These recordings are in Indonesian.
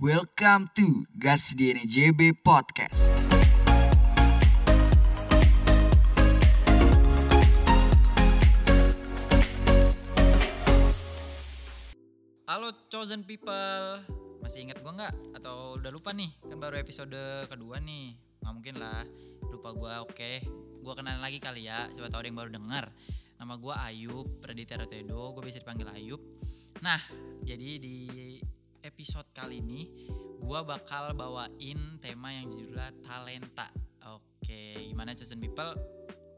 Welcome to Gas di NJB Podcast. Halo chosen people, masih ingat gua nggak? Atau udah lupa nih? Kan baru episode kedua nih. Nggak mungkin lah, lupa gua. Oke, gua kenalin lagi kali ya. Coba tahu ada yang baru dengar. Nama gua Ayub Praditya Rotedo. Gue bisa dipanggil Ayub. Nah, jadi di episode kali ini gua bakal bawain tema yang judulnya talenta. Oke, gimana chosen people?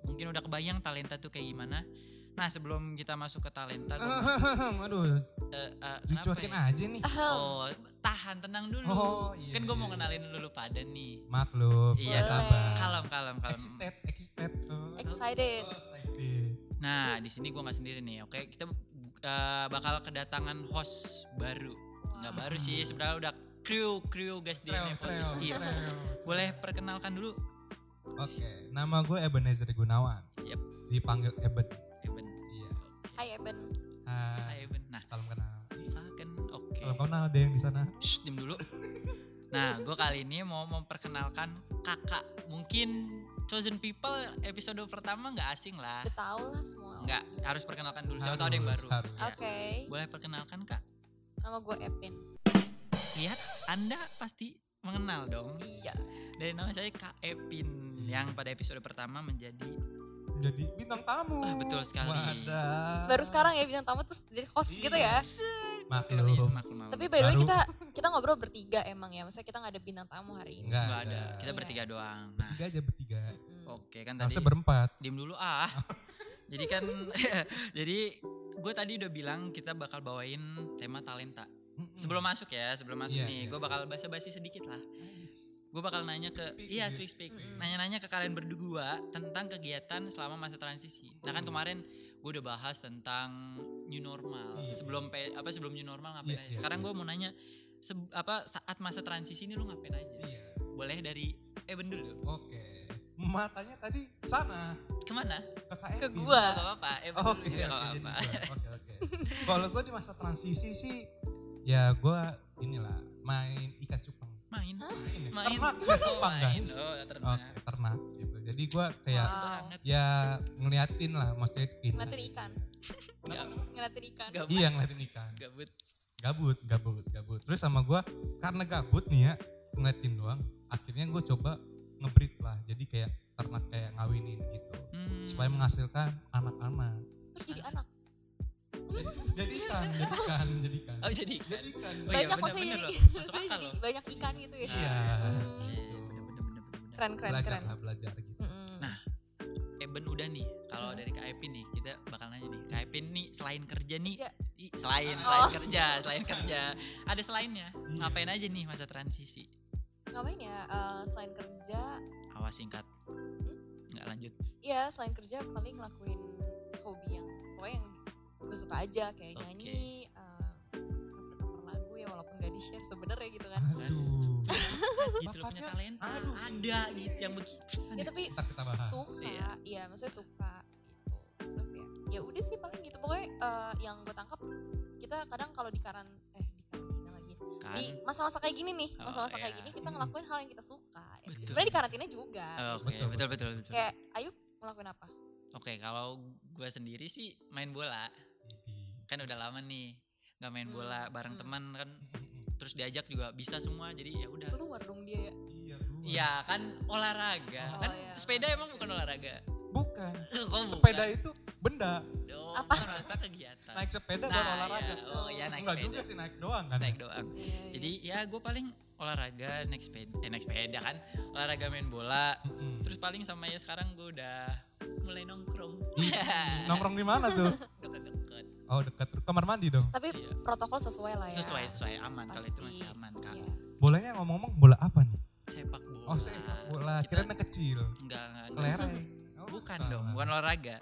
Mungkin udah kebayang talenta tuh kayak gimana? Nah, sebelum kita masuk ke talenta, gua Aduh, Eh, eh, kenapa dicuekin ya? aja nih. Oh, tahan, tenang dulu. Oh, iya, kan gue mau iya. kenalin dulu pada nih. Maklum, Iya. sabar. Kalem, kalem, kalem. Excited, excited. Oh, Excited. oh, excited. Nah, di sini gue nggak sendiri nih. Oke, kita eh, bakal kedatangan host baru. Nggak baru sih, sebenarnya udah kru kru guys di treo, podcast. Iya. Boleh perkenalkan dulu, Oke, nama gue Ebenezer Gunawan. Yep. Dipanggil Eben. Eben. Iya. Hai Eben. Hai. Hai Eben. Nah, Salam kenal. misalkan oke. Salam kenal ada yang di sana. Shh, diam dulu. Nah, gue kali ini mau memperkenalkan kakak. Mungkin chosen people episode pertama nggak asing lah. Udah tau lah semua. Nggak, harus perkenalkan dulu. Siapa tahu ada yang baru. Ya. Oke. Boleh perkenalkan kak? Nama gue Epin. Lihat, anda pasti mengenal dong. Iya. Dari nama saya Kak Epin yang pada episode pertama menjadi Jadi bintang tamu. Ah, betul sekali. Wadah. Baru sekarang ya bintang tamu terus jadi host gitu ya. Iya, Maklum. maklum, maklum. Tapi by the way Baru. kita kita ngobrol bertiga emang ya. Maksudnya kita nggak ada bintang tamu hari ini. Enggak nggak ada. Kita Iya. bertiga doang. Nah, Bertiga aja bertiga. Mm-mm. oke kan tadi. Harusnya berempat. Diem dulu ah. jadi kan, jadi gue tadi udah bilang kita bakal bawain tema talenta. Sebelum masuk ya, sebelum masuk Iya, nih, iya. gue bakal basa-basi sedikit lah. Nice. Gue bakal nanya ke, Speak, iya speak speak, nanya-nanya ke kalian berdua tentang kegiatan selama masa transisi. Nah kan kemarin gue udah bahas tentang new normal. Iya. Sebelum apa sebelum new normal ngapain Iya, aja. iya, Sekarang iya. gue mau nanya, se- apa saat masa transisi ini lu ngapain aja? Iya. Boleh dari Eben dulu. Oke. Matanya tadi sana Ke mana? ke KFC. Ke gua. Gak apa-apa. Oke, dulu juga oke, gak jadi apa-apa. gua. Oke, oke. Kalau gue di masa transisi sih, ya gue inilah main ikan cupang. Main. Hah? Main, ya? Main. ternak ikan Oh, cupang main. guys. Oh, Oke, ternak. ternak gitu. Jadi gue kayak Wow. Ya ngeliatin lah, maksudnya pin. Ngeliatin ikan. Ngeliatin ikan. gabut. Iya ngeliatin ikan. Gabut. Gabut, gabut, gabut. Terus sama gue karena gabut nih ya ngeliatin doang. Akhirnya gue coba ngebreed lah. Jadi kayak ternak kayak ngawinin gitu. Hmm. Supaya menghasilkan anak-anak. Terus jadi anak. Jadi ikan, jadi ikan, jadi ikan. Oh jadi. Jadi ikan. Oh iya, banyak bener, maksudnya bener jadi, maksudnya jadi banyak ikan gitu ya. Iya. Hmm. Iya, gitu. bener, bener, bener, bener. Keren keren belajar keren. lah belajar gitu. Mm-mm. Nah, Eben udah nih. Kalau Hmm. dari Kak Epin nih, kita bakal nanya nih. Kak Epin nih selain kerja nih, Kerja. selain Oh. selain kerja, selain kerja, ada selainnya. Iya. Ngapain aja nih masa transisi? Ngapain ya? Eh, selain kerja, Awas singkat. Hmm? Nggak lanjut. ya selain kerja paling ngelakuin hobi yang pokoknya yang gue suka aja kayak Oke. nyanyi, eh, lagu ya walaupun gak di share sebenernya gitu kan. Aduh. gitu lo punya talenta. aduh. Ada gitu yang begitu. Ya tapi Ntar kita bahas. suka, Iya. iya maksudnya suka gitu. Terus ya, ya udah sih paling gitu. Pokoknya eh, yang gue tangkap kita kadang kalau di karan di karantina Kan. di masa-masa kayak gini nih, Oh, masa-masa kayak iya. gini kita ngelakuin hal yang kita suka. Ya, Betul. Sebenarnya di karantina juga. Oke, Betul, betul betul betul. Kayak Ayub ngelakuin apa? Oke, kalau gue sendiri sih main bola. Kan udah lama nih nggak main Hmm, bola bareng hmm. teman kan terus diajak juga bisa semua jadi ya udah Keluar dong dia ya. Iya. Iya kan olahraga Oh, kan iya. sepeda emang bukan olahraga Bukan. Kok bukan? Sepeda itu benda. Oh, Apa? rasa kegiatan Naik sepeda Nah, baru olahraga. ya. oh ya naik Enggak sepeda juga sih naik doang kan. naik doang Iya, iya. jadi ya gue paling olahraga naik sepeda eh naik sepeda kan olahraga main bola Mm-mm. terus paling sama ya sekarang gue udah mulai nongkrong Nongkrong di mana tuh? deket-deket Oh dekat kamar mandi dong. Tapi Iya. protokol sesuai lah ya. sesuai sesuai aman kalau itu masih aman kan Iya. Bolanya ngomong-ngomong bola apa nih? sepak bola Oh sepak bola. Kita- Kira anak kecil. enggak enggak. Kelereng. Oh, bukan salah. dong bukan olahraga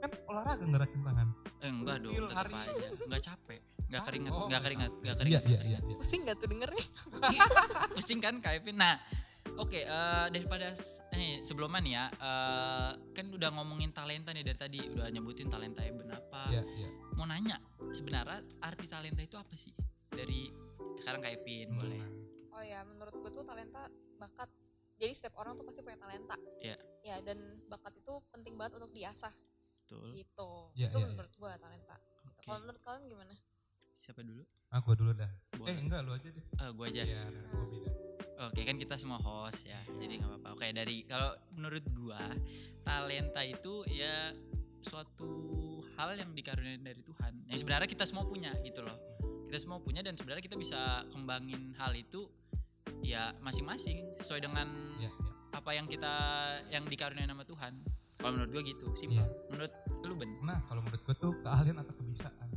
Kan olahraga ngerakin tangan. Eh, enggak dong tetap hari aja. enggak capek. Enggak keringat oh, enggak keringat enggak Iya keringat iya iya. iya. Pusing gak tuh dengernya? pusing kan Kak Evin nah oke eh, daripada nih sebelumnya nih ya eh, kan udah ngomongin talenta nih dari tadi. Udah nyebutin talenta Eben apa Iya iya. mau nanya sebenarnya arti talenta itu apa sih? Dari sekarang kayak Pin Hmm, boleh. Oh ya menurut gue tuh talenta bakat. Jadi setiap orang tuh pasti punya talenta. Iya. ya dan bakat itu penting banget untuk diasah betul gitu Iya, itu iya, iya. menurut gue talenta gitu. Oke. kalau menurut kalian gimana siapa dulu Ah, gua dulu dah. Eh, boleh enggak lu aja deh. Eh, gua aja Iya, nah, gua beda. Oke kan kita semua host ya, jadi nggak apa-apa. Oke dari kalau menurut gua talenta itu ya suatu hal yang dikaruniai dari Tuhan. Yang sebenarnya kita semua punya gitu loh. Kita semua punya dan sebenarnya kita bisa kembangin hal itu ya masing-masing sesuai dengan Iya, iya. apa yang kita yang dikaruniai nama Tuhan. Kalau menurut gua gitu, simpel. Iya. Menurut lu Ben? Nah, kalau menurut gua tuh keahlian atau kebiasaan.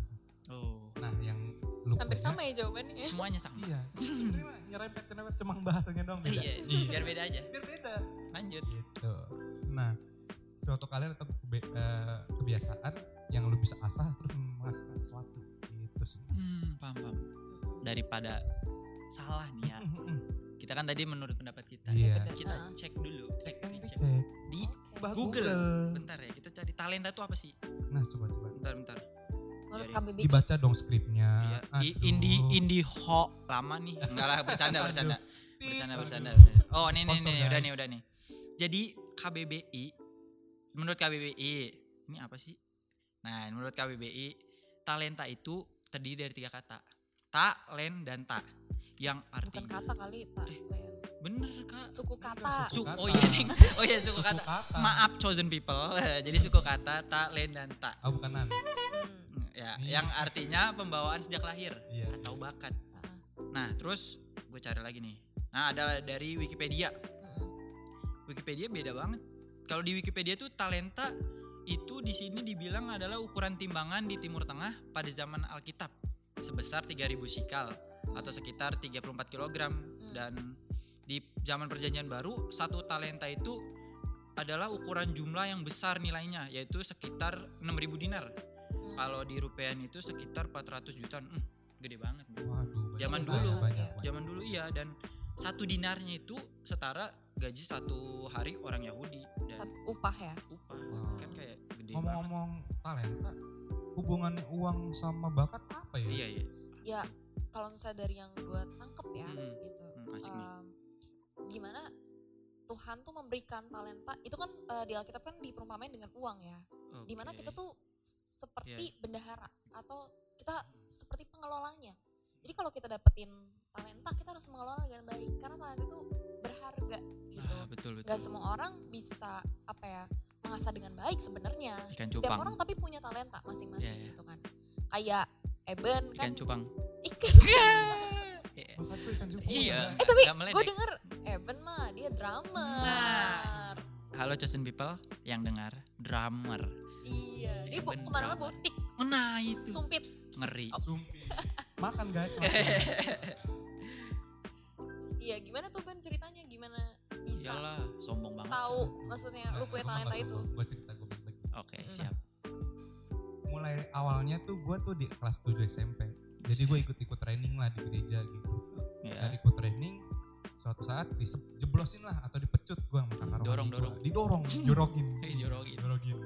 Oh, Nah, yang lu hampir punya- sama ya jawabannya ya semuanya sama. Iya. Sebenarnya nyerempet nyerempet cuma bahasanya doang beda. Iya, biar beda aja. Biar beda. Lanjut. Gitu. Nah, suatu kalian atau kebe- eh, kebiasaan yang lu bisa asah terus menghasilkan sesuatu. Gitu sih. Hmm, paham paham. Daripada salah nih ya. Kita kan tadi menurut pendapat kita. Iya. Bener. Kita Ah. cek dulu, cek, Cek, cek. di Oke. Google. Bentar ya, kita cari talenta itu apa sih? Nah, coba coba. Bentar, bentar. menurut Dibaca dong skripnya. Iya, indie indie ho lama nih. Enggak lah, bercanda, bercanda. Bercanda, bercanda. Oh, nih nih nih, udah guys. nih, udah nih. Jadi KBBI menurut KBBI ini apa sih? Nah, menurut KBBI talenta itu terdiri dari tiga kata. Talent dan ta yang bukan artinya kata kali talent bener kak suku kata suku Su- kata. oh iya ding oh iya suku, Suku kata. kata. maaf chosen people jadi suku kata talent dan ta Ah, bukan nan. Hmm, ya Iya. yang artinya pembawaan sejak lahir Iya. atau bakat ah, nah terus gue cari lagi nih nah ada dari Wikipedia Wikipedia beda banget kalau di Wikipedia tuh talenta itu di sini dibilang adalah ukuran timbangan di Timur Tengah pada zaman Alkitab sebesar 3000 sikal atau sekitar 34 kg dan di zaman perjanjian baru satu talenta itu adalah ukuran jumlah yang besar nilainya yaitu sekitar 6000 dinar kalau di rupiah itu sekitar 400 jutaan Hmm, gede banget bro. Waduh, Zaman banyak, dulu. banyak, banyak. zaman dulu iya dan satu dinarnya itu setara gaji satu hari orang Yahudi dan Satu upah ya upah Wow. kan kayak gede banget Ngomong-ngomong talenta, hubungannya uang sama bakat apa ya? iya iya ya kalau misalnya dari yang gue tangkep ya Hmm. gitu Hmm, asik nih gimana Tuhan tuh memberikan talenta itu kan eh, di Alkitab kan diperumpamain dengan uang ya di mana Oke. kita tuh seperti Iya. bendahara atau kita seperti pengelolanya jadi kalau kita dapetin talenta kita harus mengelola dengan baik karena talenta itu berharga gitu Ah, betul betul Gak semua orang bisa apa ya mengasah dengan baik sebenarnya ikan setiap cupang orang tapi punya talenta masing-masing Iya, iya. gitu kan kayak Eben kan ikan cupang ikan Iya. Bakat gue ikan cupang. Iya. kan? eh tapi gue denger Eben mah dia drummer Nah. halo chosen people yang dengar drummer iya dia bu- Eben ke mana-mana bawa stick nah itu sumpit ngeri Sumpih. Makan guys. iya gimana tuh Ben ceritanya gimana bisa Iyalah, sombong banget. tahu maksudnya lu punya Nah, talenta gua itu Gue cerita gue. Oke, siap. Mulai awalnya tuh gue tuh di kelas 7 SMP. Jadi gue ikut-ikut training lah di gereja gitu. Ya. Dan ikut training suatu saat dijeblosin lah atau dipecut gue sama kakak rohani Dorong, gua. dorong. Didorong, jorokin. Jorogin. Jorogin.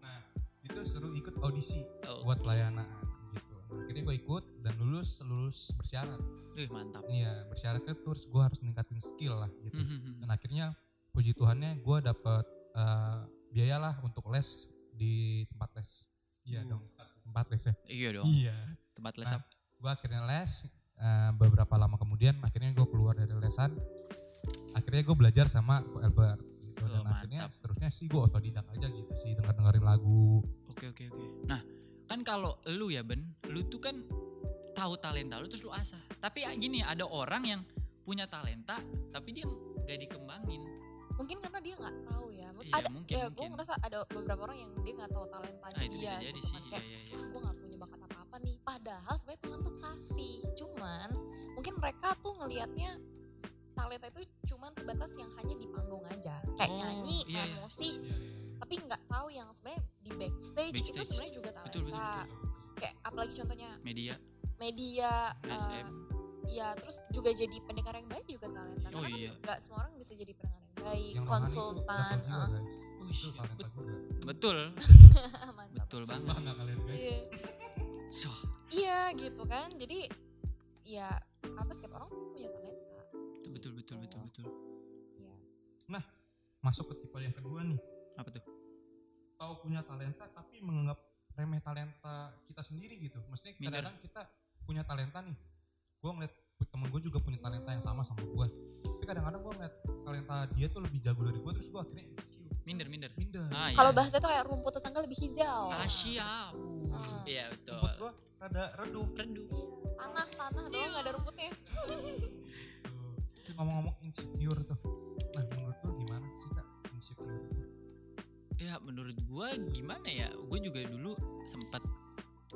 nah, itu seru ikut audisi Oh, buat pelayanan gitu. Akhirnya gue ikut dan lulus lulus bersyarat. wih, mantap. Iya, bersyaratnya terus gue harus meningkatin skill lah gitu. Hmm, Dan akhirnya puji Tuhannya gue dapet eh, biaya lah untuk les di tempat les. Iya Hmm. dong, tempat les ya. Iya dong. Iya. Tempat les Nah? Gue akhirnya les eh, beberapa lama kemudian akhirnya gue keluar dari lesan. Akhirnya gue belajar sama Ko Elbert gitu. Oh, Dan akhirnya mantap. seterusnya sih gue otodidak aja gitu sih denger dengerin lagu. Oke, oke, oke. Nah, kan kalau lu ya, Ben, lu tuh kan tahu talenta lu terus lu asah. Tapi ya gini, ada orang yang punya talenta tapi dia nggak dikembangin. mungkin karena dia nggak tahu ya Iya, ada mungkin, ya gue mungkin. ngerasa ada beberapa orang yang dia nggak tahu talentanya Nah, dia gitu kan. Iya, kayak iya, iya. ah gue nggak punya bakat apa apa nih padahal sebenarnya Tuhan tuh kasih cuman mungkin mereka tuh ngelihatnya talenta itu cuman sebatas yang hanya di panggung aja kayak Oh, nyanyi iya, main iya. musik tapi nggak tahu yang sebenarnya di backstage, itu Backstage. sebenarnya juga talenta Betul, betul, betul. kayak apalagi contohnya Media, media eh, SM. ya terus juga jadi pendengar yang baik juga talenta Oh, karena iya. kan nggak semua orang bisa jadi pendengar yang baik Yang konsultan guys. Oh, Itu shit. betul, betul banget. Bangga kalian guys. Iya. So, Iya gitu kan. Jadi ya apa setiap orang punya talenta betul betul betul betul ya Masuk ke tipe yang kedua nih. apa tuh Tahu punya talenta tapi menganggap remeh talenta kita sendiri gitu. Maksudnya Minder. kadang-kadang kita punya talenta nih. Gue ngeliat temen gue juga punya talenta yang sama sama gue. Tapi kadang-kadang gue ngeliat talenta dia tuh lebih jago dari gue terus gue akhirnya insecure. minder minder Minder. ah kalau iya. bahasa itu kayak rumput tetangga lebih hijau ah siap iya betul Rumput gue rada redup. redup Iya, tanah tanah doang nggak ada rumputnya Tuh. Ngomong-ngomong insecure tuh. Nah menurut lu gimana sih kak insecure itu? ya menurut gua gimana ya gue juga dulu sempat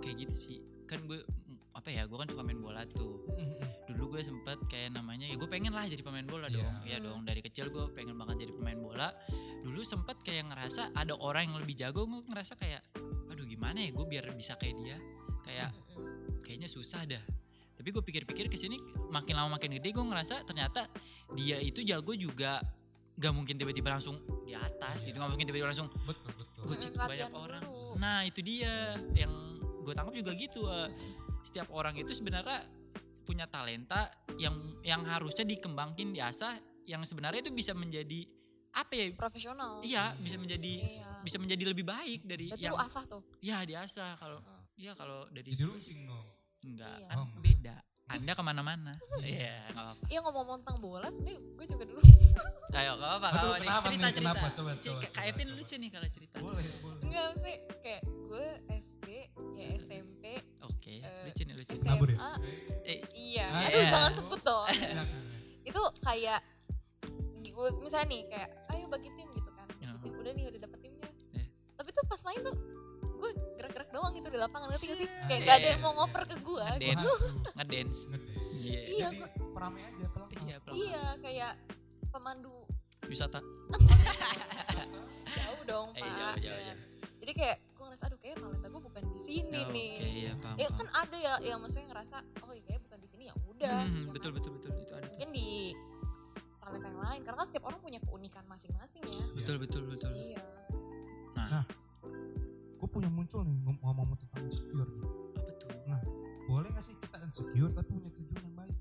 kayak gitu sih kan gue apa ya gue kan suka main bola tuh dulu gue sempet kayak namanya ya gue pengen lah jadi pemain bola Iya. dong ya dong dari kecil gue pengen banget jadi pemain bola dulu sempet kayak ngerasa ada orang yang lebih jago gue ngerasa kayak aduh gimana ya gue biar bisa kayak dia kayak kayaknya susah dah tapi gue pikir-pikir ke sini makin lama makin gede gue ngerasa ternyata dia itu jago juga gak mungkin tiba-tiba langsung di atas Iya. gitu gak mungkin tiba-tiba langsung Betul betul. gue cek banyak orang dulu. nah itu dia yang gue tangkap juga gitu eh. setiap orang itu sebenarnya punya talenta yang yang harusnya dikembangin diasah yang sebenarnya itu bisa menjadi apa ya profesional iya bisa menjadi Iya. bisa menjadi lebih baik dari berarti yang asah tuh ya diasah kalau Hmm. Iya kalau dari Jadi sing dong. enggak Iya. kan Oh. beda anda ke mana-mana iya nggak apa-apa iya ngomong tentang bola sebenarnya gue juga dulu ayo nggak apa-apa Aduh, kalau nih kenapa cerita nih? cerita Kenapa? Coba, coba, coba, Epin coba. lucu nih kalau cerita Boleh boleh. enggak sih kayak gue SD ya SMP oke Eh, lucu nih lucu Nabur ya? SMA eh iya Ah, aduh iya. jangan sebut dong Iya, itu kayak gue misalnya nih kayak ayo bagi tim di lapangan ngerti gak sih? Kayak gak ada yang Iya. mau ngoper ke gue. Waduh, ngedance ngedance. iya. Iya, Jadi gua- peramai aja pelan iya pelan iya kayak pemandu. Wisata. Jauh dong eh pak. jauh jauh. Jauh jadi kayak gue ngerasa aduh kayak talenta gue bukan di sini Oh, nih. oke iya paham, ya paham. kan ada ya yang maksudnya ngerasa oh iya kayak bukan di sini ya udah. Hmm, ya betul kan? betul betul. Itu ada mungkin di talenta yang lain karena kan setiap orang punya keunikan masing-masing ya. Betul betul betul. Iya. Gue punya muncul nih ngom- ngomong tentang insecure. nih. apa tuh Boleh gak sih kita insecure tapi punya tujuan yang baik?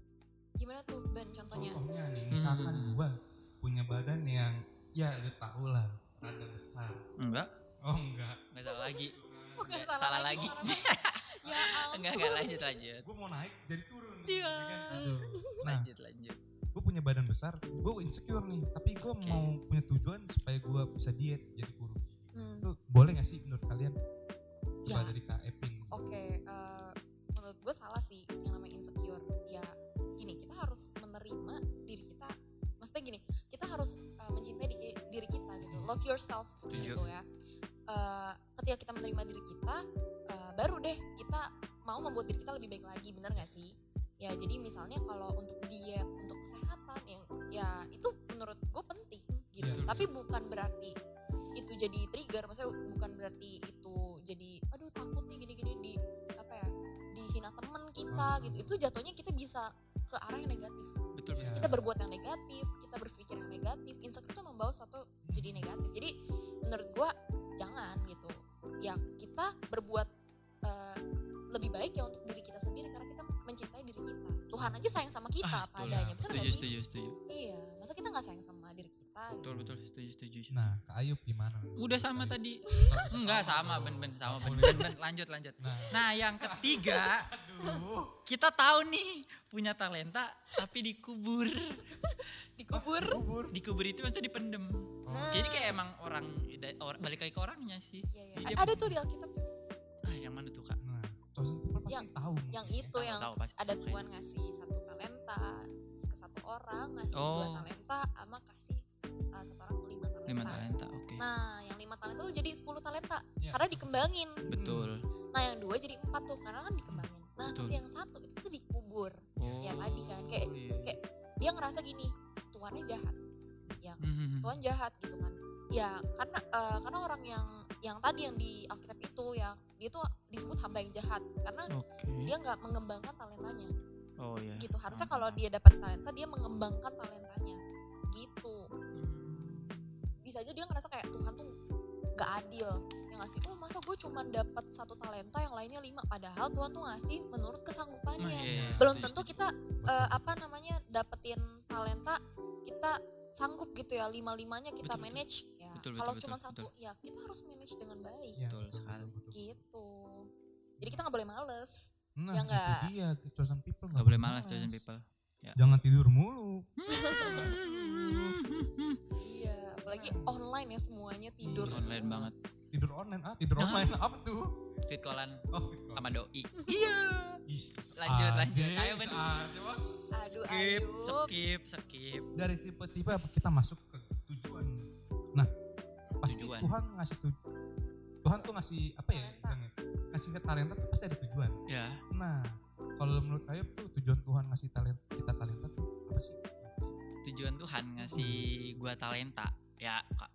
gimana tuh Ben contohnya Contohnya nih, misalkan Hmm. gue punya badan yang ya lu tau lah rada besar. enggak Oh enggak. enggak salah lagi nggak Enggak, salah lagi orangnya. ya ampun enggak enggak lanjut lanjut Gue mau naik jadi turun. Iya. ya kan? Aduh. Nah, lanjut lanjut gue punya badan besar, gue insecure nih. Tapi gue Oke. mau punya tujuan supaya gue bisa diet jadi kurus. Hmm, Itu boleh gak sih menurut kalian? Coba Ya. dari Kak Epin. oke eh, menurut gue salah sih yang namanya insecure ya gini kita harus menerima diri kita maksudnya gini kita harus eh, mencintai di- diri kita gitu love yourself Setuju. gitu ya Eh, ketika kita menerima diri kita eh, baru deh kita mau membuat diri kita lebih baik lagi bener gak sih ya jadi misalnya kalau untuk diet untuk kesehatan yang ya itu menurut gue penting gitu Iya. tapi bukan berarti trigger maksudnya bukan berarti itu jadi aduh takut nih gini-gini di apa ya dihina temen kita Hmm. gitu. Itu jatuhnya kita bisa ke arah yang negatif. Betul betul kita berbuat yang negatif kita berpikir yang negatif. Insecure itu membawa suatu jadi negatif. Jadi menurut gua jangan gitu. Ya kita berbuat eh, lebih baik ya untuk diri kita sendiri karena kita mencintai diri kita. Tuhan aja sayang sama kita Ah, apa setuju. adanya bener setuju iya masa kita nggak sayang sama diri kita gitu? betul betul setuju setuju Nah, Kak Ayub gimana? udah sama Ayub? tadi enggak sama ben ben sama ben boleh. ben ben lanjut lanjut Nah, nah yang ketiga kita tahu nih punya talenta tapi dikubur dikubur Kubur. dikubur itu maksudnya dipendem Nah. jadi kayak emang orang balik lagi ke orangnya sih Iya, iya. Jadi dia- ada tuh di Alkitab ah yang mana tuh kak Nah, pasti Yang- tahu. yang mungkin ya. itu yang tahu pasti ada. Tuhan ngasih satu talenta ke satu orang ngasih dua Oh. talenta sama Nah, yang lima talenta tuh jadi 10 talenta Ya. karena dikembangin. betul Nah, yang dua jadi empat tuh karena kan dikembangin. Nah, Betul. tapi yang satu itu tuh dikubur. oh Ya, tadi kan, kayak- iya. kayak Dia ngerasa gini, Tuhannya jahat. Mhm. Tuhan jahat gitu kan. Ya, karena uh, karena orang yang yang tadi yang di Alkitab itu yang dia tuh disebut hamba yang jahat karena oke dia nggak mengembangkan talentanya. oh ya gitu harusnya kalau dia dapat talenta dia mengembangkan talentanya gitu bisa aja dia ngerasa kayak Tuhan tuh gak adil ya ngasih oh masa gue cuma dapat satu talenta yang lainnya lima padahal Tuhan tuh ngasih menurut Nah, kesanggupannya iya, iya. belum Setuju, tentu setuju. kita eh, apa namanya dapetin talenta kita sanggup gitu ya lima limanya kita Betul, betul. manage ya Betul, kalau betul, cuma betul, satu ya kita harus manage dengan baik Ya, Betul sekali. gitu jadi kita nggak boleh males Nah, Ya nggak? dia chosen people Gak boleh malas chosen people. Jangan tidur mulu. apalagi online ya semuanya tidur Iya. Online banget. Tidur online ah, tidur Ah. online apa tuh? Fit callan Oh, fit sama doi. Iya. Lanjut, lanjut. Ayo, Bos. aduh Skip, skip, skip. Dari tipe-tipe kita masuk ke tujuan. Nah, pasti Tujuan. Tuhan ngasih tujuan. Tuhan tuh ngasih apa ya? Talenta. Ngasih ke talenta tuh pasti ada tujuan. Ya, Nah, kalau menurut Ayub tuh tujuan Tuhan ngasih talenta kita talenta tuh apa sih? Apa sih? tujuan Tuhan ngasih gua talenta. Ya, Kak.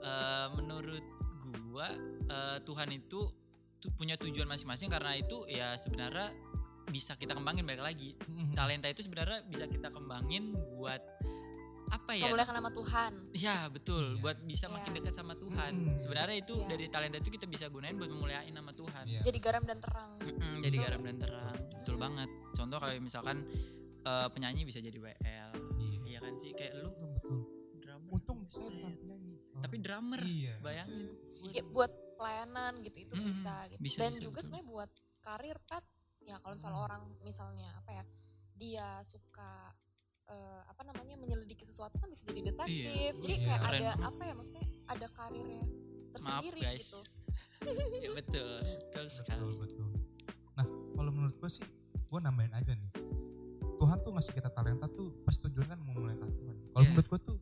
Eh, menurut gua eh, Tuhan itu tuh punya tujuan masing-masing karena itu ya sebenarnya bisa kita kembangin balik lagi. Talenta itu sebenarnya bisa kita kembangin buat apa ya? memuliakan nama Tuhan Ya betul, Iya. buat bisa makin Iya. dekat sama Tuhan. Mm. Sebenarnya itu Iya. dari talenta itu kita bisa gunain buat memuliain nama Tuhan. Iya. jadi garam dan terang Mm-mm, jadi garam dan terang, betul banget. Contoh kayak misalkan eh, penyanyi bisa jadi WL, Iya. iya kan sih kayak lu Betul, bukan penyanyi. Oh. tapi drummer, Iya. bayangin. ya buat pelayanan gitu itu Mm-mm. bisa gitu Bisa, dan bisa, juga sebenarnya buat karir pet ya kalau misalnya Hmm. orang misalnya apa ya dia suka eh, apa namanya menyelidiki sesuatu kan bisa jadi detektif jadi Iya. kayak Keren ada apa ya maksudnya ada karirnya tersendiri guys. gitu ya betul, betul sekali. Betul, betul. Nah, kalau menurut gue sih, gue nambahin aja nih. Tuhan tuh ngasih kita talenta tuh pas tujuan kan memuliakan Tuhan. Kalau Iya. menurut gue tuh,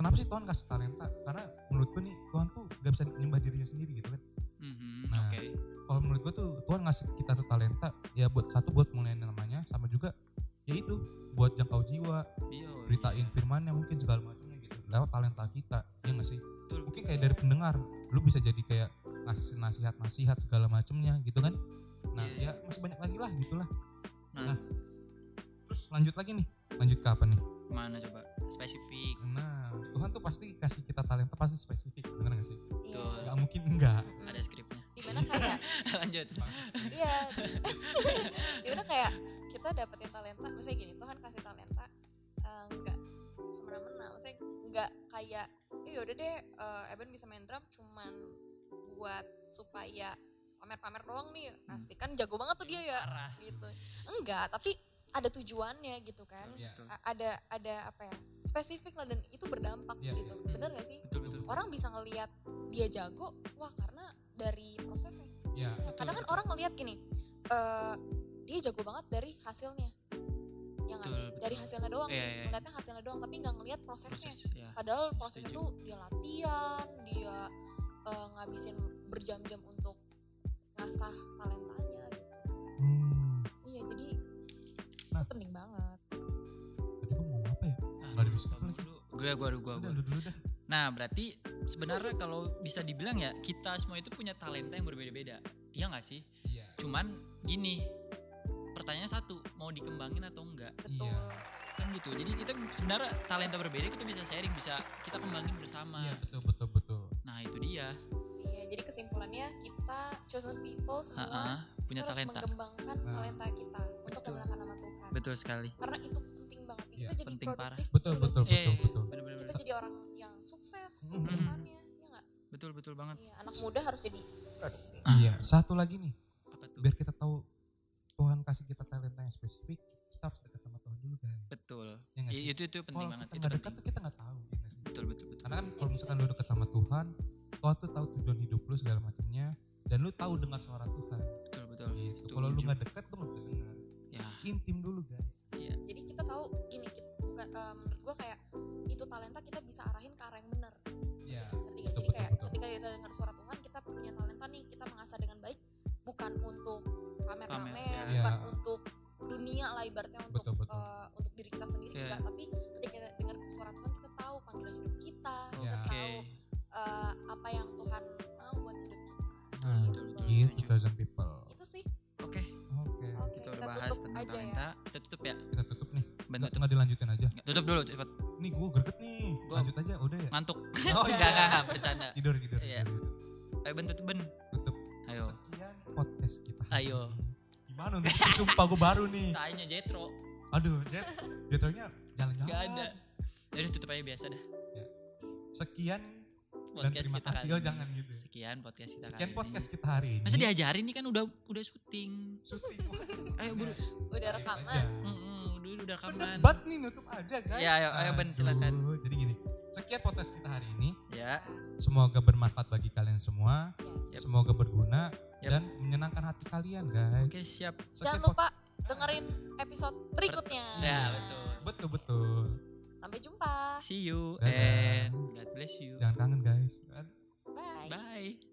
kenapa sih Tuhan kasih talenta? Karena menurut gue nih, Tuhan tuh gak bisa nyembah dirinya sendiri gitu kan. Mhm, Nah, Oke, Kalau menurut gue tuh, Tuhan ngasih kita tuh talenta, ya buat satu buat melayani namanya, sama juga ya itu buat jangkau jiwa, Iya, beritain iya. firmannya mungkin segala macamnya gitu. Lewat talenta kita, ya gak sih? Betul. Mungkin kayak dari pendengar, lu bisa jadi kayak ngasih nasihat-nasihat segala macamnya gitu kan. Nah, Iya, ya masih banyak lagi lah gitulah. Nah, Terus lanjut lagi nih. Lanjut ke apa nih? Mana coba spesifik? Nah, Tuhan tuh pasti kasih kita talenta pasti spesifik, bener gak sih? iya Betul. Gak mungkin enggak. Ada skripnya. di mana kayak Lanjut. iya di mana kayak kita dapetin talenta misalnya gini Tuhan kasih talenta eh, nggak semena-mena maksudnya nggak kayak eh yaudah deh eh, Eben bisa main drum cuman buat supaya pamer-pamer doang nih asik kan jago banget tuh dia ya Parah. gitu enggak tapi ada tujuannya gitu kan Iya. Betul. A- ada ada apa ya spesifik lah dan itu berdampak Iya, gitu iya. bener gak sih Betul betul. orang bisa ngelihat dia jago wah karena dari prosesnya Ya, Ya, kadang kan orang ngelihat gini, eh dia jago banget dari hasilnya. Ya nggak Betul, sih? betul. Dari hasilnya doang, Iya, iya. ngeliatnya hasilnya doang, tapi nggak ngelihat prosesnya. Proses, ya. Padahal prosesnya tuh dia latihan, dia eh, ngabisin berjam-jam untuk ngasah talentanya penting banget. tadi gue mau apa ya? Ah, Nggak ada lagi. dulu. Gue gua gua Udah, gua. lu dulu dah. Nah, berarti sebenarnya kalau bisa dibilang ya kita semua itu punya talenta yang berbeda-beda. Iya nggak sih? Iya. Cuman gini, pertanyaannya satu, mau dikembangin atau enggak? Betul. Iya. Kan gitu. Jadi kita sebenarnya talenta berbeda kita bisa sharing, bisa kita kembangin bersama. Iya, betul betul betul. Nah, itu dia. Iya, jadi kesimpulannya kita chosen people semua Ha-ha, punya harus talenta. mengembangkan Nah. talenta kita untuk Betul. Betul sekali. Karena itu penting banget. Iya, Kita jadi penting parah. produktif. Betul nggak betul sih? betul Eh, betul. Bener-bener. kita jadi orang yang sukses ke depannya ya nggak Betul betul banget. Iya, anak muda harus jadi produktif Ah. Iya, satu lagi nih, Apa tuh? biar kita tahu Tuhan kasih kita talenta yang spesifik, kita harus dekat sama Tuhan dulu guys. Betul. Ya nggak I- sih? itu itu penting Kalau banget. kita Itu nggak dekat tuh kita nggak tahu, ya sih? Betul betul betul. Karena kan Ya, kalau misalkan lu dekat sama Tuhan, Tuhan tuh tahu tujuan hidup lu segala macamnya, dan lu tahu dengar suara Tuhan. Betul betul. Gitu. Kalau lu nggak dekat tuh nggak bisa dengar. Ya, Intim dulu chosen people. itu sih Oke, Oke, Oke, kita udah kita bahas tutup tentang aja ya. talenta. Kita tutup ya. kita tutup nih. Ben Nggak, tutup. nggak dilanjutin aja. Nggak, Tutup dulu cepet. Nih gue greget nih. Gua- Lanjut aja, udah ya. Ngantuk. Oh, Enggak iya. enggak enggak, bercanda. Tidur, tidur, Iya. Ayo Ben tutup Ben. Tutup. Ayo. Sekian podcast kita. Ayo. Gimana untuk sumpah gue baru nih. Tanya Jetro. Aduh, Jet, Jetronya jalan-jalan. Gak ada. Jadi tutup aja biasa dah. Sekian dan Podcast terima kita kasih. kali Oh jangan gitu. ya. Sekian podcast kita Sekian kali podcast ini. kita hari ini. Masa diajarin nih kan udah udah syuting. Syuting. Ayo buru. Udah rekaman. Mm-mm, udah udah rekaman. Berdebat nih nutup aja guys. Ya, ayo, ayo, Ben, silakan. Jadi gini, sekian podcast kita hari ini. Ya. Semoga bermanfaat bagi kalian semua. Yes. Semoga berguna Yep. dan menyenangkan hati kalian guys. Oke, siap. Sekian Jangan lupa dengerin episode berikutnya. Ya, betul. Betul betul see you Dadah. and God bless you. Jangan kangen guys. Bye. Bye.